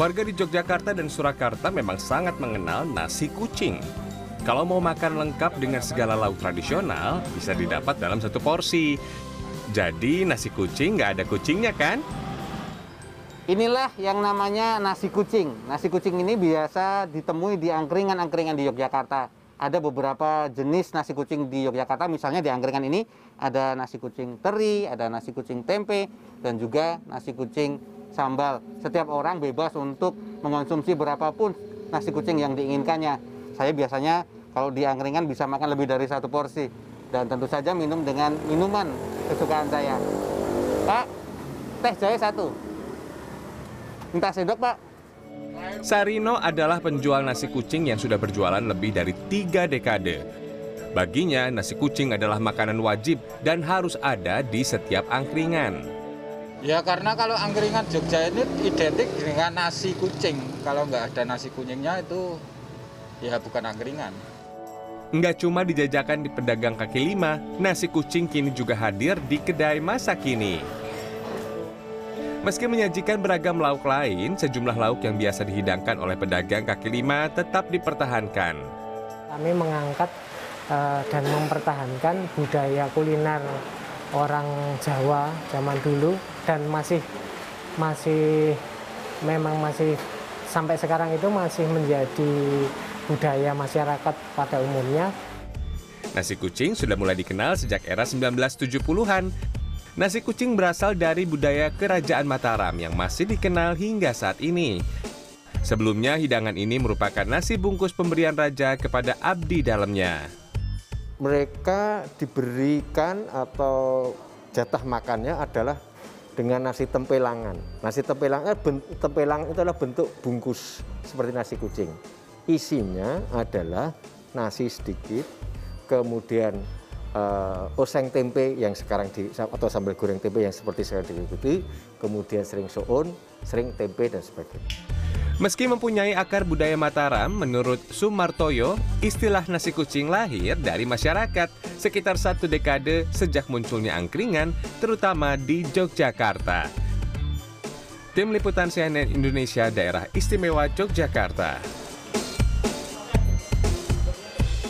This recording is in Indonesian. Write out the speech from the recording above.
Warga di Yogyakarta dan Surakarta memang sangat mengenal nasi kucing. Kalau mau makan lengkap dengan segala lauk tradisional, bisa didapat dalam satu porsi. Jadi nasi kucing nggak ada kucingnya kan? Inilah yang namanya nasi kucing. Nasi kucing ini biasa ditemui di angkringan-angkringan di Yogyakarta. Ada beberapa jenis nasi kucing di Yogyakarta, misalnya di angkringan ini ada nasi kucing teri, ada nasi kucing tempe, dan juga nasi kucing sambal. Setiap orang bebas untuk mengonsumsi berapapun nasi kucing yang diinginkannya. Saya biasanya kalau di angkringan bisa makan lebih dari satu porsi. Dan tentu saja minum dengan minuman kesukaan saya. Pak, teh jahe satu. Minta sendok, Pak. Sarino adalah penjual nasi kucing yang sudah berjualan lebih dari tiga dekade. Baginya, nasi kucing adalah makanan wajib dan harus ada di setiap angkringan. Ya karena kalau angkringan Jogja ini identik dengan nasi kucing. Kalau nggak ada nasi kucingnya itu ya bukan angkringan. Nggak cuma dijajakan di pedagang kaki lima, nasi kucing kini juga hadir di kedai masa kini. Meski menyajikan beragam lauk lain, sejumlah lauk yang biasa dihidangkan oleh pedagang kaki lima tetap dipertahankan. Kami mengangkat uh, dan mempertahankan budaya kuliner orang Jawa zaman dulu dan masih masih memang masih sampai sekarang itu masih menjadi budaya masyarakat pada umumnya. Nasi kucing sudah mulai dikenal sejak era 1970-an. Nasi kucing berasal dari budaya kerajaan Mataram yang masih dikenal hingga saat ini. Sebelumnya, hidangan ini merupakan nasi bungkus pemberian raja kepada abdi dalamnya. Mereka diberikan atau jatah makannya adalah dengan nasi tempelangan. Nasi tempelangan, tempelang itu adalah bentuk bungkus seperti nasi kucing. Isinya adalah nasi sedikit, kemudian uh, oseng tempe yang sekarang di atau sambal goreng tempe yang seperti sekarang diikuti, kemudian sering soun, sering tempe dan sebagainya. Meski mempunyai akar budaya Mataram, menurut Sumartoyo, istilah nasi kucing lahir dari masyarakat sekitar satu dekade sejak munculnya angkringan, terutama di Yogyakarta. Tim Liputan CNN Indonesia Daerah Istimewa Yogyakarta.